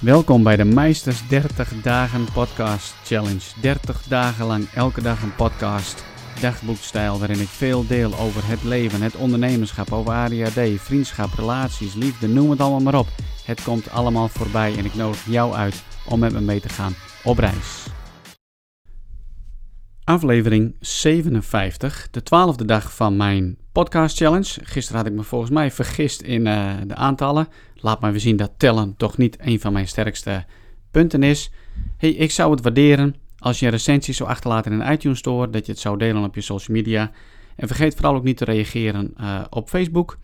Welkom bij de Meisters 30 Dagen Podcast Challenge. 30 dagen lang elke dag een podcast, dagboekstijl waarin ik veel deel over het leven, het ondernemerschap, over ADHD, vriendschap, relaties, liefde, noem het allemaal maar op. Het komt allemaal voorbij en ik nodig jou uit om met me mee te gaan op reis. Aflevering 57, de twaalfde dag van mijn podcast challenge. Gisteren had ik me volgens mij vergist in uh, de aantallen. Laat maar weer zien dat tellen toch niet een van mijn sterkste punten is. Hey, ik zou het waarderen als je een recensie zou achterlaten in de iTunes Store, dat je het zou delen op je social media. En vergeet vooral ook niet te reageren uh, op Facebook,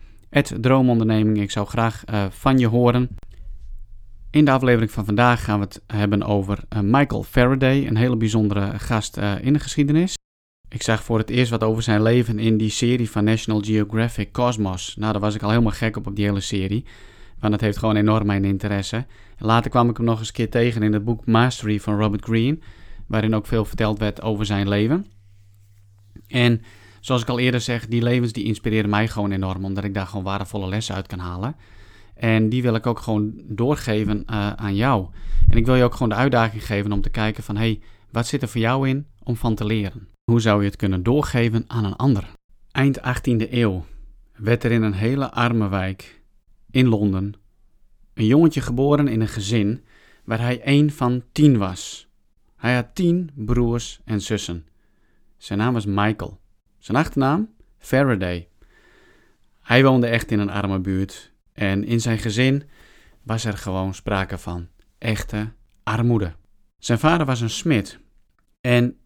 Droomonderneming. Ik zou graag uh, van je horen. In de aflevering van vandaag gaan we het hebben over uh, Michael Faraday, een hele bijzondere gast in de geschiedenis. Ik zag voor het eerst wat over zijn leven in die serie van National Geographic Cosmos. Nou, daar was ik al helemaal gek op, op die hele serie. Want het heeft gewoon enorm mijn interesse. Later kwam ik hem nog eens een keer tegen in het boek Mastery van Robert Greene. Waarin ook veel verteld werd over zijn leven. En zoals ik al eerder zeg, die levens die inspireren mij gewoon enorm. Omdat ik daar gewoon waardevolle lessen uit kan halen. En die wil ik ook gewoon doorgeven uh, aan jou. En ik wil je ook gewoon de uitdaging geven om te kijken van... Hey, wat zit er voor jou in om van te leren? Hoe zou je het kunnen doorgeven aan een ander? Eind 18e eeuw werd er in een hele arme wijk in Londen een jongetje geboren in een gezin waar hij één van tien was. Hij had tien broers en zussen. Zijn naam was Michael. Zijn achternaam? Faraday. Hij woonde echt in een arme buurt en in zijn gezin was er gewoon sprake van echte armoede. Zijn vader was een smid en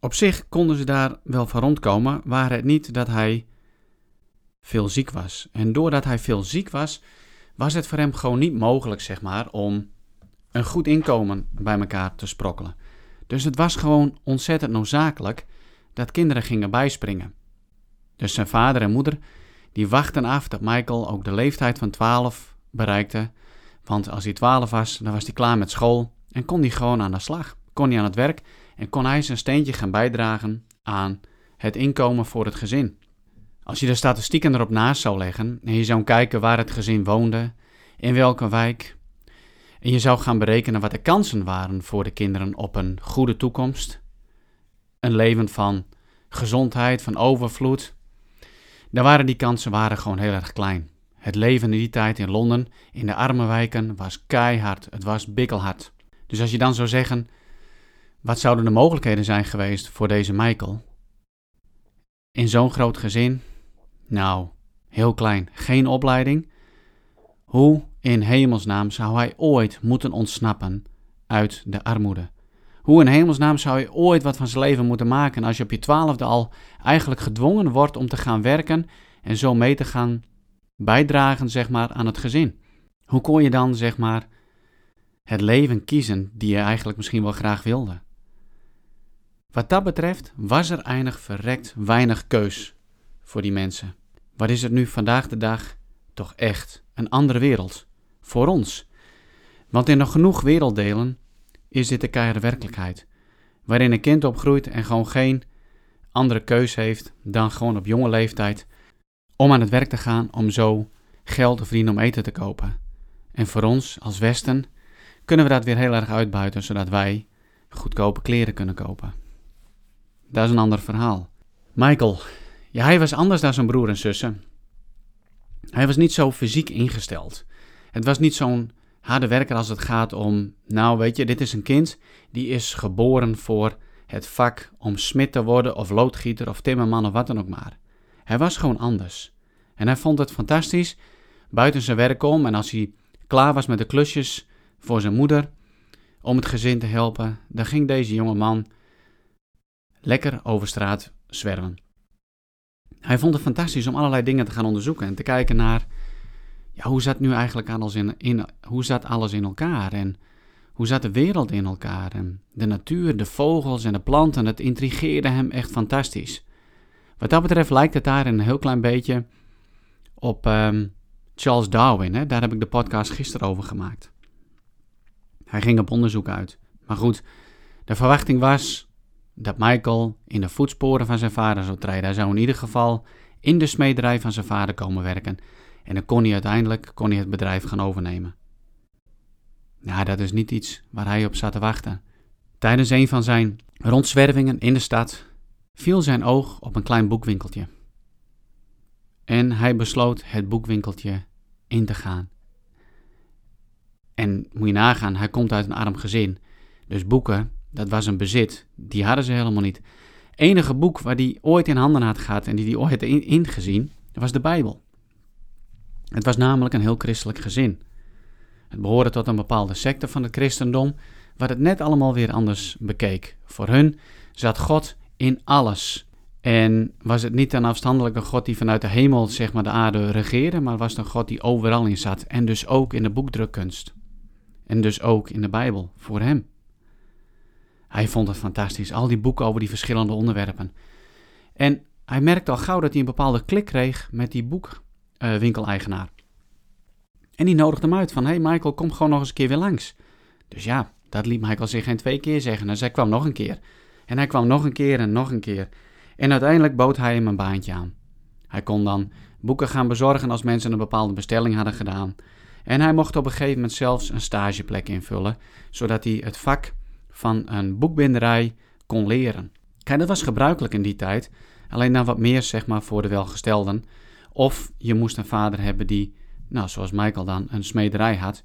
op zich konden ze daar wel van rondkomen, waar het niet dat hij veel ziek was. En doordat hij veel ziek was, was het voor hem gewoon niet mogelijk, zeg maar, om een goed inkomen bij elkaar te sprokkelen. Dus het was gewoon ontzettend noodzakelijk dat kinderen gingen bijspringen. Dus zijn vader en moeder, die wachten af dat Michael ook de leeftijd van 12 bereikte. Want als hij 12 was, dan was hij klaar met school en kon hij gewoon aan de slag. Kon hij aan het werk en kon hij zijn steentje gaan bijdragen aan het inkomen voor het gezin. Als je de statistieken erop naast zou leggen en je zou kijken waar het gezin woonde, in welke wijk, en je zou gaan berekenen wat de kansen waren voor de kinderen op een goede toekomst, een leven van gezondheid, van overvloed, dan waren die kansen waren gewoon heel erg klein. Het leven in die tijd in Londen, in de arme wijken, was keihard. Het was bikkelhard. Dus als je dan zou zeggen, wat zouden de mogelijkheden zijn geweest voor deze Michael? In zo'n groot gezin? Nou, heel klein. Geen opleiding. Hoe in hemelsnaam zou hij ooit moeten ontsnappen uit de armoede? Hoe in hemelsnaam zou hij ooit wat van zijn leven moeten maken als je op je twaalfde al eigenlijk gedwongen wordt om te gaan werken en zo mee te gaan bijdragen, zeg maar, aan het gezin? Hoe kon je dan, zeg maar, het leven kiezen die je eigenlijk misschien wel graag wilde? Wat dat betreft was er eindig verrekt weinig keus voor die mensen. Wat is het nu vandaag de dag toch echt een andere wereld voor ons? Want in nog genoeg werelddelen is dit de keiharde werkelijkheid, waarin een kind opgroeit en gewoon geen andere keus heeft dan gewoon op jonge leeftijd om aan het werk te gaan om zo geld te verdienen om eten te kopen. En voor ons als Westen kunnen we dat weer heel erg uitbuiten, zodat wij goedkope kleren kunnen kopen. Dat is een ander verhaal. Michael, hij was anders dan zijn broer en zussen. Hij was niet zo fysiek ingesteld. Het was niet zo'n harde werker als het gaat om, nou weet je, dit is een kind die is geboren voor het vak om smid te worden of loodgieter of timmerman of wat dan ook maar. Hij was gewoon anders. En hij vond het fantastisch buiten zijn werk om en als hij klaar was met de klusjes voor zijn moeder om het gezin te helpen, dan ging deze jonge man lekker over straat zwerven. Hij vond het fantastisch om allerlei dingen te gaan onderzoeken en te kijken naar hoe zat nu eigenlijk alles in, in, hoe zat alles in elkaar en hoe zat de wereld in elkaar en de natuur, de vogels en de planten. Het intrigeerde hem echt fantastisch. Wat dat betreft lijkt het daar een heel klein beetje op um, Charles Darwin. Hè? Daar heb ik de podcast gisteren over gemaakt. Hij ging op onderzoek uit. Maar goed, de verwachting was dat Michael in de voetsporen van zijn vader zou treden. Hij zou in ieder geval in de smederij van zijn vader komen werken. En dan kon hij uiteindelijk kon hij het bedrijf gaan overnemen. Nou, dat is niet iets waar hij op zat te wachten. Tijdens een van zijn rondzwervingen in de stad viel zijn oog op een klein boekwinkeltje. En hij besloot het boekwinkeltje in te gaan. En moet je nagaan, hij komt uit een arm gezin. Dus boeken, dat was een bezit. Die hadden ze helemaal niet. Enige boek waar hij ooit in handen had gehad en die hij ooit had ingezien, was de Bijbel. Het was namelijk een heel christelijk gezin. Het behoorde tot een bepaalde secte van het christendom, wat het net allemaal weer anders bekeek. Voor hun zat God in alles. En was het niet een afstandelijke God die vanuit de hemel zeg maar, de aarde regeerde, maar was het een God die overal in zat. En dus ook in de boekdrukkunst. En dus ook in de Bijbel, voor hem. Hij vond het fantastisch, al die boeken over die verschillende onderwerpen. En hij merkte al gauw dat hij een bepaalde klik kreeg met die boekwinkeleigenaar. en die nodigde hem uit van, hey Michael, kom gewoon nog eens een keer weer langs. Dus ja, dat liet Michael zich geen twee keer zeggen. Dus hij kwam nog een keer. En hij kwam nog een keer en nog een keer. En uiteindelijk bood hij hem een baantje aan. Hij kon dan boeken gaan bezorgen als mensen een bepaalde bestelling hadden gedaan. En hij mocht op een gegeven moment zelfs een stageplek invullen, zodat hij het vak van een boekbinderij kon leren. Kijk, dat was gebruikelijk in die tijd, alleen dan wat meer zeg maar voor de welgestelden. Of je moest een vader hebben die, nou zoals Michael dan, een smederij had.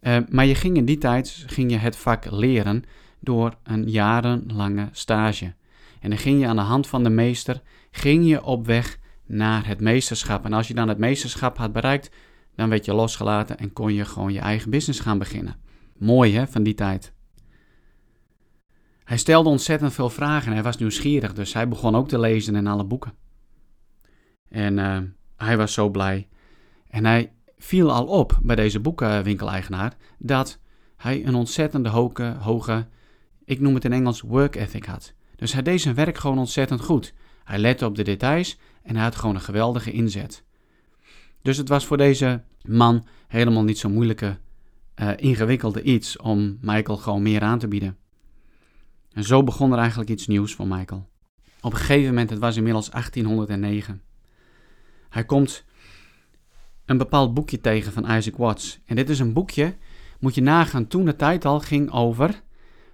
Uh, maar je ging in die tijd ging je het vak leren door een jarenlange stage. En dan ging je aan de hand van de meester, ging je op weg naar het meesterschap. En als je dan het meesterschap had bereikt, dan werd je losgelaten en kon je gewoon je eigen business gaan beginnen. Mooi hè, van die tijd. Hij stelde ontzettend veel vragen. Hij was nieuwsgierig, dus hij begon ook te lezen in alle boeken. En uh, hij was zo blij. En hij viel al op bij deze boekenwinkeleigenaar dat hij een ontzettende hoge, hoge, ik noem het in Engels, work ethic had. Dus hij deed zijn werk gewoon ontzettend goed. Hij lette op de details en hij had gewoon een geweldige inzet. Dus het was voor deze man helemaal niet zo moeilijke, uh, ingewikkelde iets om Michael gewoon meer aan te bieden. En zo begon er eigenlijk iets nieuws voor Michael. Op een gegeven moment, het was inmiddels 1809. Hij komt een bepaald boekje tegen van Isaac Watts. En dit is een boekje, moet je nagaan, toen de tijd al ging over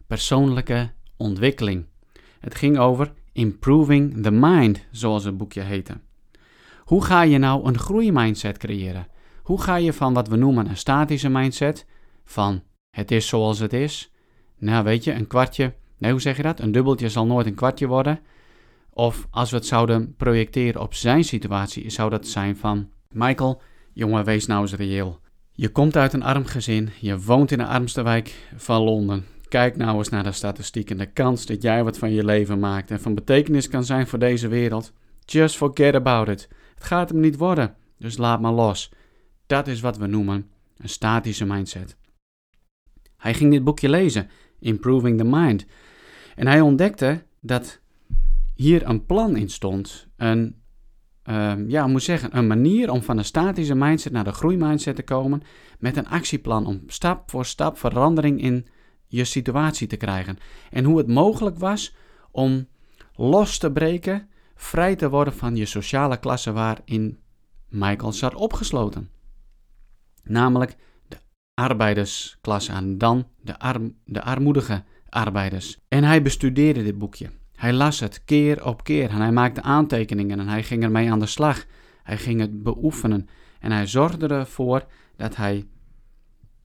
persoonlijke ontwikkeling. Het ging over Improving the Mind, zoals het boekje heette. Hoe ga je nou een groeimindset creëren? Hoe ga je van wat we noemen een statische mindset, van het is zoals het is, nou weet je, een kwartje, nee hoe zeg je dat? Een dubbeltje zal nooit een kwartje worden. Of als we het zouden projecteren op zijn situatie, zou dat zijn van Michael, jongen, wees nou eens reëel. Je komt uit een arm gezin, je woont in de armste wijk van Londen. Kijk nou eens naar de statistieken. De kans dat jij wat van je leven maakt en van betekenis kan zijn voor deze wereld. Just forget about it. Het gaat hem niet worden, dus laat maar los. Dat is wat we noemen een statische mindset. Hij ging dit boekje lezen, Improving the Mind. En hij ontdekte dat hier een plan in stond. Een, uh, ja, moet zeggen, een manier om van een statische mindset naar de groeimindset te komen. Met een actieplan om stap voor stap verandering in je situatie te krijgen. En hoe het mogelijk was om los te breken, vrij te worden van je sociale klasse waarin Michael zat opgesloten. Namelijk de arbeidersklasse en dan de, arm, de armoedige arbeiders. En hij bestudeerde dit boekje. Hij las het keer op keer en hij maakte aantekeningen en hij ging ermee aan de slag. Hij ging het beoefenen en hij zorgde ervoor dat hij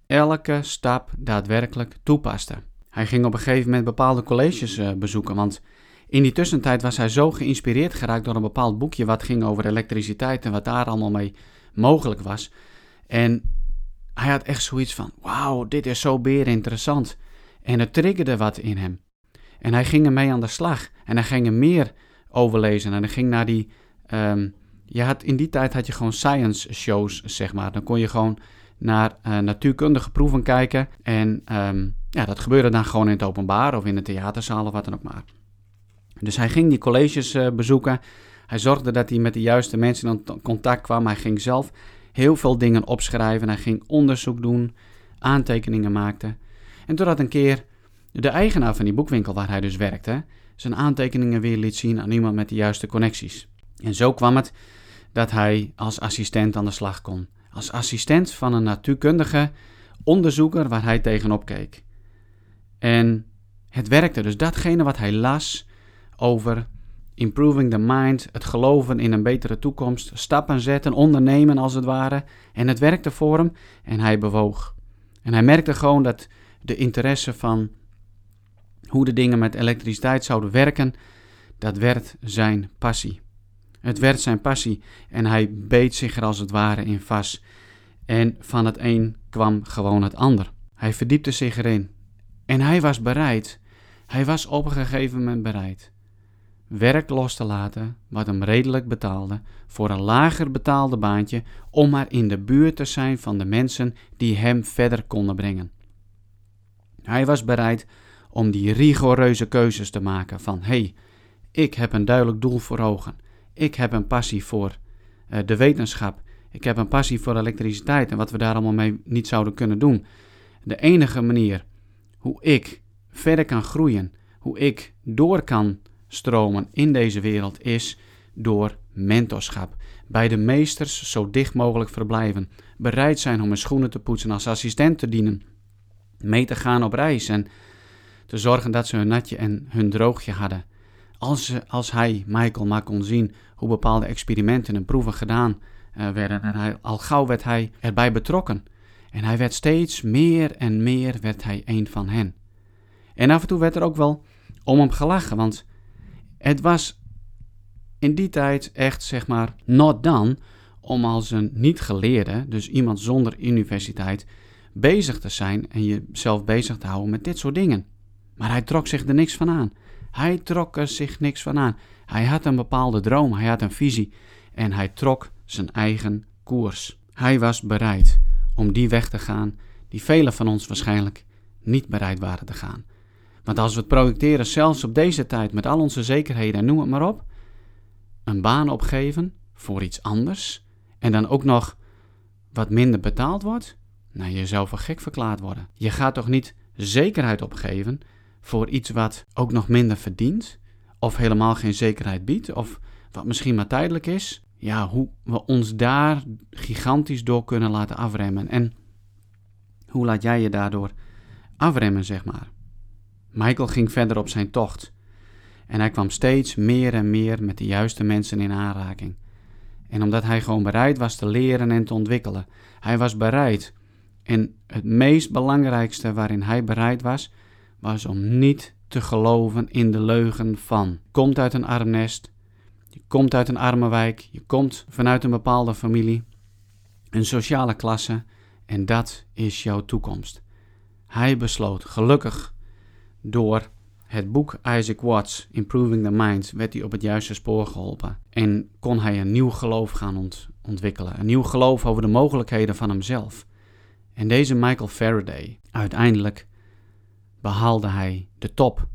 elke stap daadwerkelijk toepaste. Hij ging op een gegeven moment bepaalde colleges uh, bezoeken, want in die tussentijd was hij zo geïnspireerd geraakt door een bepaald boekje wat ging over elektriciteit en wat daar allemaal mee mogelijk was. En hij had echt zoiets van: wauw, dit is zo beer interessant. En het triggerde wat in hem. En hij ging ermee aan de slag. En hij ging er meer over lezen. En hij ging naar die. Um, je had, in die tijd had je gewoon science shows, zeg maar. Dan kon je gewoon naar uh, natuurkundige proeven kijken. En um, ja, dat gebeurde dan gewoon in het openbaar of in de theaterzaal of wat dan ook maar. Dus hij ging die colleges uh, bezoeken. Hij zorgde dat hij met de juiste mensen in contact kwam. Hij ging zelf heel veel dingen opschrijven. Hij ging onderzoek doen, aantekeningen maakte. En totdat een keer de eigenaar van die boekwinkel waar hij dus werkte, zijn aantekeningen weer liet zien aan iemand met de juiste connecties. En zo kwam het dat hij als assistent aan de slag kon. Als assistent van een natuurkundige onderzoeker waar hij tegenop keek. En het werkte. Dus datgene wat hij las over improving the mind, het geloven in een betere toekomst, stappen zetten, ondernemen als het ware. En het werkte voor hem en hij bewoog. En hij merkte gewoon dat de interesse van hoe de dingen met elektriciteit zouden werken, dat werd zijn passie. Het werd zijn passie en hij beet zich er als het ware in vast. En van het een kwam gewoon het ander. Hij verdiepte zich erin. En hij was bereid, hij was op een gegeven moment bereid, werk los te laten wat hem redelijk betaalde voor een lager betaalde baantje om maar in de buurt te zijn van de mensen die hem verder konden brengen. Hij was bereid om die rigoureuze keuzes te maken van hey, ik heb een duidelijk doel voor ogen. Ik heb een passie voor uh, de wetenschap. Ik heb een passie voor elektriciteit en wat we daar allemaal mee niet zouden kunnen doen. De enige manier hoe ik verder kan groeien, hoe ik door kan stromen in deze wereld is door mentorschap. Bij de meesters zo dicht mogelijk verblijven. Bereid zijn om hun schoenen te poetsen, als assistent te dienen. Mee te gaan op reis en te zorgen dat ze hun natje en hun droogje hadden. Als, ze, als hij, Michael, maar kon zien hoe bepaalde experimenten en proeven gedaan uh, werden. En hij, al gauw werd hij erbij betrokken. En hij werd steeds meer en meer werd hij een van hen. En af en toe werd er ook wel om hem gelachen, want het was in die tijd echt, zeg maar, not done om als een niet-geleerde, dus iemand zonder universiteit, bezig te zijn en jezelf bezig te houden met dit soort dingen. Maar hij trok zich er niks van aan. Hij trok er zich niks van aan. Hij had een bepaalde droom, hij had een visie en hij trok zijn eigen koers. Hij was bereid om die weg te gaan die velen van ons waarschijnlijk niet bereid waren te gaan. Want als we het projecteren, zelfs op deze tijd, met al onze zekerheden en noem het maar op, een baan opgeven voor iets anders en dan ook nog wat minder betaald wordt, nou, je zou voor gek verklaard worden. Je gaat toch niet zekerheid opgeven voor iets wat ook nog minder verdient, of helemaal geen zekerheid biedt, of wat misschien maar tijdelijk is? Ja, hoe we ons daar gigantisch door kunnen laten afremmen. En hoe laat jij je daardoor afremmen, zeg maar? Michael ging verder op zijn tocht. En hij kwam steeds meer en meer met de juiste mensen in aanraking. En omdat hij gewoon bereid was te leren en te ontwikkelen, hij was bereid. En het meest belangrijkste waarin hij bereid was, was om niet te geloven in de leugen van. Komt uit een arm nest, je komt uit een arme wijk, je komt vanuit een bepaalde familie, een sociale klasse, en dat is jouw toekomst. Hij besloot, gelukkig door het boek Isaac Watts, Improving the Mind, werd hij op het juiste spoor geholpen. En kon hij een nieuw geloof gaan ontwikkelen. Een nieuw geloof over de mogelijkheden van hemzelf. En deze Michael Faraday, uiteindelijk behaalde hij de top.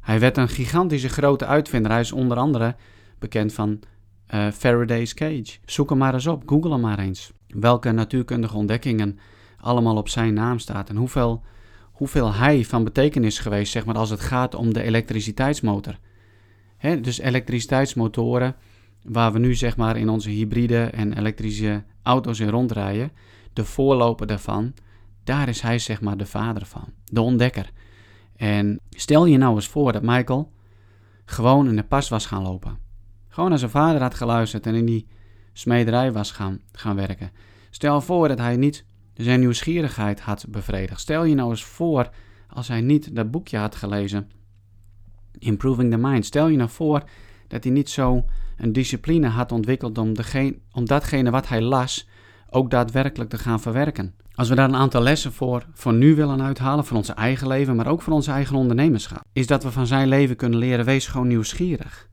Hij werd een gigantische grote uitvinder. Hij is onder andere bekend van uh, Faraday's Cage. Zoek hem maar eens op, google hem maar eens. Welke natuurkundige ontdekkingen allemaal op zijn naam staat en hoeveel hoeveel hij van betekenis geweest, zeg maar, als het gaat om de elektriciteitsmotor. Dus elektriciteitsmotoren, waar we nu zeg maar in onze hybride en elektrische auto's in rondrijden, de voorloper daarvan, daar is hij zeg maar de vader van, de ontdekker. En stel je nou eens voor dat Michael gewoon in de pas was gaan lopen. Gewoon naar zijn vader had geluisterd en in die smederij was gaan, gaan werken. Stel voor dat hij niet zijn nieuwsgierigheid had bevredigd. Stel je nou eens voor als hij niet dat boekje had gelezen, Improving the Mind. Stel je nou voor dat hij niet zo een discipline had ontwikkeld om, om datgene wat hij las ook daadwerkelijk te gaan verwerken. Als we daar een aantal lessen voor, voor nu willen uithalen, voor ons eigen leven, maar ook voor onze eigen ondernemerschap, is dat we van zijn leven kunnen leren, wees gewoon nieuwsgierig.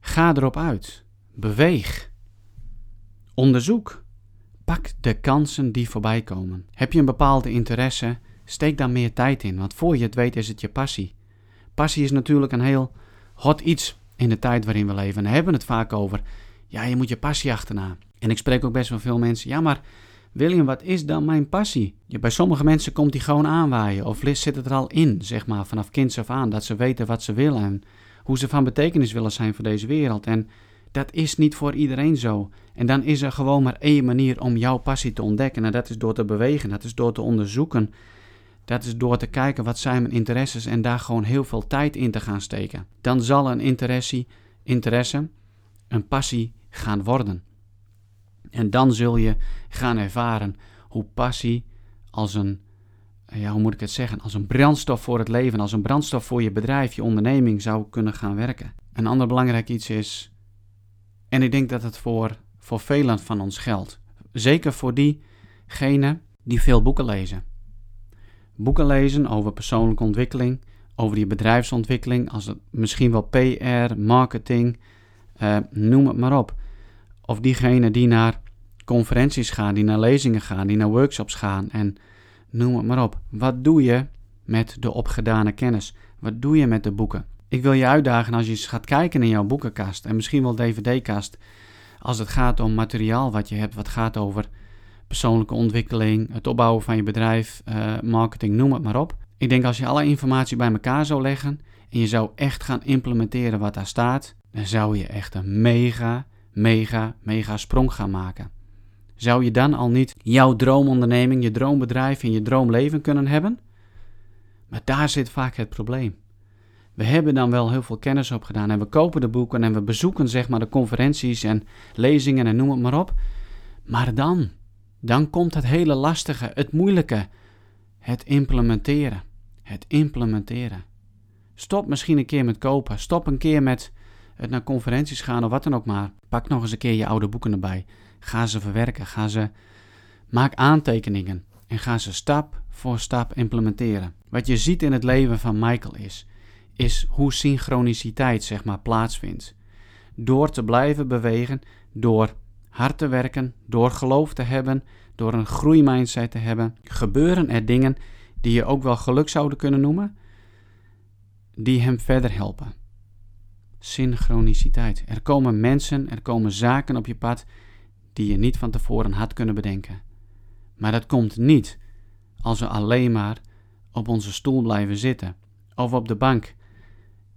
Ga erop uit. Beweeg. Onderzoek. Pak de kansen die voorbij komen. Heb je een bepaalde interesse? Steek daar meer tijd in, want voor je het weet is het je passie. Passie is natuurlijk een heel hot iets in de tijd waarin we leven. En hebben het vaak over, ja, je moet je passie achterna. En ik spreek ook best wel veel mensen, ja, maar William, wat is dan mijn passie? Bij sommige mensen komt die gewoon aanwaaien of zit het er al in, zeg maar, vanaf kinds af aan, dat ze weten wat ze willen en hoe ze van betekenis willen zijn voor deze wereld. En Dat is niet voor iedereen zo. En dan is er gewoon maar één manier om jouw passie te ontdekken. En dat is door te bewegen, dat is door te onderzoeken. Dat is door te kijken wat zijn mijn interesses en daar gewoon heel veel tijd in te gaan steken. Dan zal een interesse, interesse een passie gaan worden. En dan zul je gaan ervaren hoe passie als een, ja, hoe moet ik het zeggen, als een brandstof voor het leven, als een brandstof voor je bedrijf, je onderneming zou kunnen gaan werken. Een ander belangrijk iets is, en ik denk dat het voor, voor velen van ons geldt, zeker voor diegenen die veel boeken lezen. Boeken lezen over persoonlijke ontwikkeling, over je bedrijfsontwikkeling, als het misschien wel PR, marketing, uh, noem het maar op. Of diegenen die naar conferenties gaan, die naar lezingen gaan, die naar workshops gaan en noem het maar op. Wat doe je met de opgedane kennis? Wat doe je met de boeken? Ik wil je uitdagen als je eens gaat kijken in jouw boekenkast en misschien wel dvd-kast. Als het gaat om materiaal wat je hebt, wat gaat over persoonlijke ontwikkeling, het opbouwen van je bedrijf, uh, marketing, noem het maar op. Ik denk als je alle informatie bij elkaar zou leggen en je zou echt gaan implementeren wat daar staat, dan zou je echt een mega, mega, mega sprong gaan maken. Zou je dan al niet jouw droomonderneming, je droombedrijf en je droomleven kunnen hebben? Maar daar zit vaak het probleem. We hebben dan wel heel veel kennis opgedaan en we kopen de boeken en we bezoeken zeg maar de conferenties en lezingen en noem het maar op. Maar dan, dan komt het hele lastige, het moeilijke, het implementeren. Het implementeren. Stop misschien een keer met kopen. Stop een keer met naar conferenties gaan of wat dan ook maar. Pak nog eens een keer je oude boeken erbij. Ga ze verwerken. Ga ze. Maak aantekeningen. En ga ze stap voor stap implementeren. Wat je ziet in het leven van Michael is. Is hoe synchroniciteit zeg maar plaatsvindt. Door te blijven bewegen. Door hard te werken. Door geloof te hebben. Door een groeimindset te hebben. Gebeuren er dingen die je ook wel geluk zouden kunnen noemen. Die hem verder helpen synchroniciteit. Er komen mensen, er komen zaken op je pad die je niet van tevoren had kunnen bedenken. Maar dat komt niet als we alleen maar op onze stoel blijven zitten of op de bank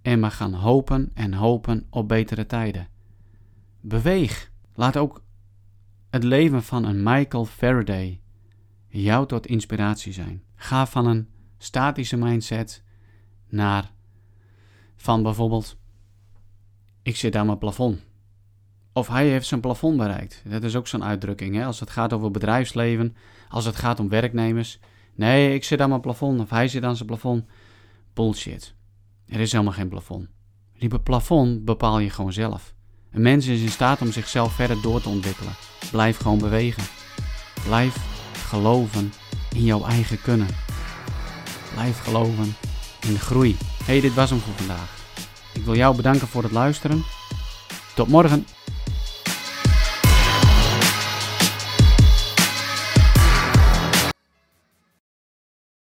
en maar gaan hopen en hopen op betere tijden. Beweeg. Laat ook het leven van een Michael Faraday jou tot inspiratie zijn. Ga van een statische mindset naar van bijvoorbeeld ik zit aan mijn plafond. Of hij heeft zijn plafond bereikt. Dat is ook zo'n uitdrukking. Hè? Als het gaat over bedrijfsleven, als het gaat om werknemers. Nee, ik zit aan mijn plafond of hij zit aan zijn plafond. Bullshit. Er is helemaal geen plafond. Die plafond bepaal je gewoon zelf. Een mens is in staat om zichzelf verder door te ontwikkelen. Blijf gewoon bewegen. Blijf geloven in jouw eigen kunnen. Blijf geloven in de groei. hey, dit was hem voor vandaag. Ik wil jou bedanken voor het luisteren. Tot morgen.